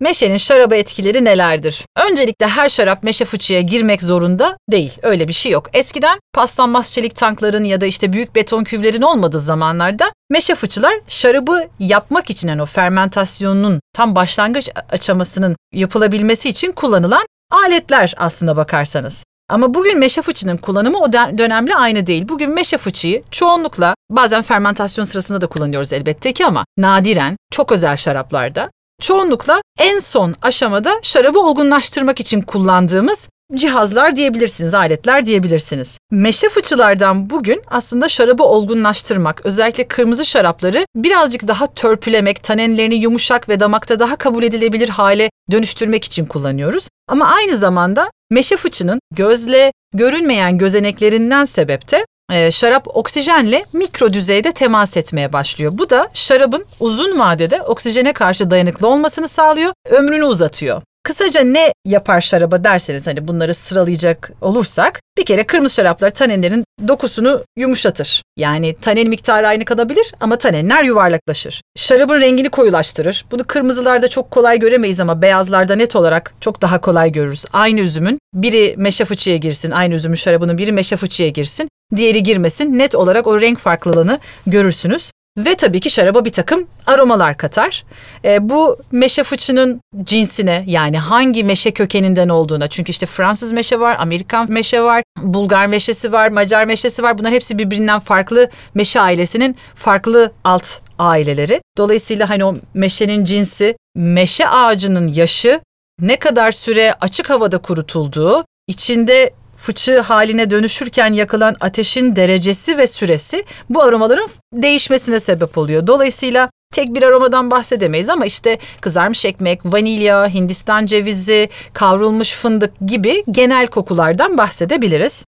Meşenin şaraba etkileri nelerdir? Öncelikle her şarap meşe fıçıya girmek zorunda değil. Öyle bir şey yok. Eskiden paslanmaz çelik tankların ya da işte büyük beton küvlerin olmadığı zamanlarda meşe fıçılar şarabı yapmak için yani o fermentasyonun tam başlangıç aşamasının yapılabilmesi için kullanılan aletler aslında bakarsanız. Ama bugün meşe fıçının kullanımı o dönemle aynı değil. Bugün meşe fıçıyı çoğunlukla bazen fermentasyon sırasında da kullanıyoruz elbette ki ama nadiren çok özel şaraplarda çoğunlukla en son aşamada şarabı olgunlaştırmak için kullandığımız cihazlar diyebilirsiniz, aletler diyebilirsiniz. Meşe fıçılardan bugün aslında şarabı olgunlaştırmak, özellikle kırmızı şarapları birazcık daha törpülemek, tanenlerini yumuşak ve damakta daha kabul edilebilir hale dönüştürmek için kullanıyoruz. Ama aynı zamanda meşe fıçının gözle görünmeyen gözeneklerinden sebepte e, şarap oksijenle mikro düzeyde temas etmeye başlıyor. Bu da şarabın uzun vadede oksijene karşı dayanıklı olmasını sağlıyor, ömrünü uzatıyor. Kısaca ne yapar şaraba derseniz hani bunları sıralayacak olursak bir kere kırmızı şaraplar tanenlerin dokusunu yumuşatır. Yani tanen miktarı aynı kalabilir ama tanenler yuvarlaklaşır. Şarabın rengini koyulaştırır. Bunu kırmızılarda çok kolay göremeyiz ama beyazlarda net olarak çok daha kolay görürüz. Aynı üzümün biri meşe fıçıya girsin, aynı üzümün şarabının biri meşe fıçıya girsin diğeri girmesin. Net olarak o renk farklılığını görürsünüz. Ve tabii ki şaraba bir takım aromalar katar. E, bu meşe fıçının cinsine yani hangi meşe kökeninden olduğuna çünkü işte Fransız meşe var, Amerikan meşe var, Bulgar meşesi var, Macar meşesi var. Bunlar hepsi birbirinden farklı meşe ailesinin farklı alt aileleri. Dolayısıyla hani o meşenin cinsi, meşe ağacının yaşı, ne kadar süre açık havada kurutulduğu, içinde fıçı haline dönüşürken yakılan ateşin derecesi ve süresi bu aromaların değişmesine sebep oluyor. Dolayısıyla tek bir aromadan bahsedemeyiz ama işte kızarmış ekmek, vanilya, hindistan cevizi, kavrulmuş fındık gibi genel kokulardan bahsedebiliriz.